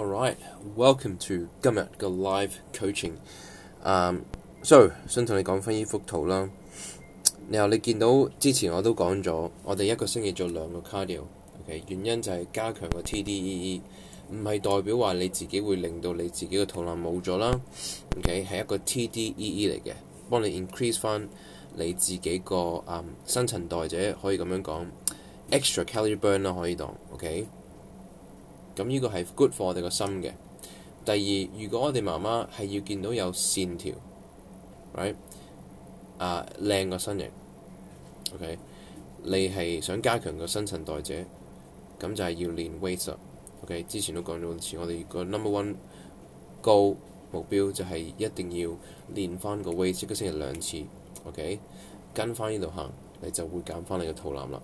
Alright，l welcome to 今日個 live coaching。So 想同你講翻呢幅圖啦。然后你見到之前我都講咗，我哋一個星期做兩個 cardio。OK，原因就係加強個 TDEE，唔係代表話你自己會令到你自己個肚腩冇咗啦。OK，係一個 TDEE 嚟嘅，幫你 increase 翻你自己個嗯新陳代謝，可以咁樣講 extra calorie burn 啦，可以當 OK。咁呢個係 good for 我哋個心嘅。第二，如果我哋媽媽係要見到有線條，right 啊靚個身形，OK，你係想加強個新陳代謝，咁就係要練 weight up。OK，之前都講咗次，我哋個 number one 高目標就係一定要練翻個 weight，一個星期兩次。OK，跟翻呢度行，你就會減翻你個肚腩啦。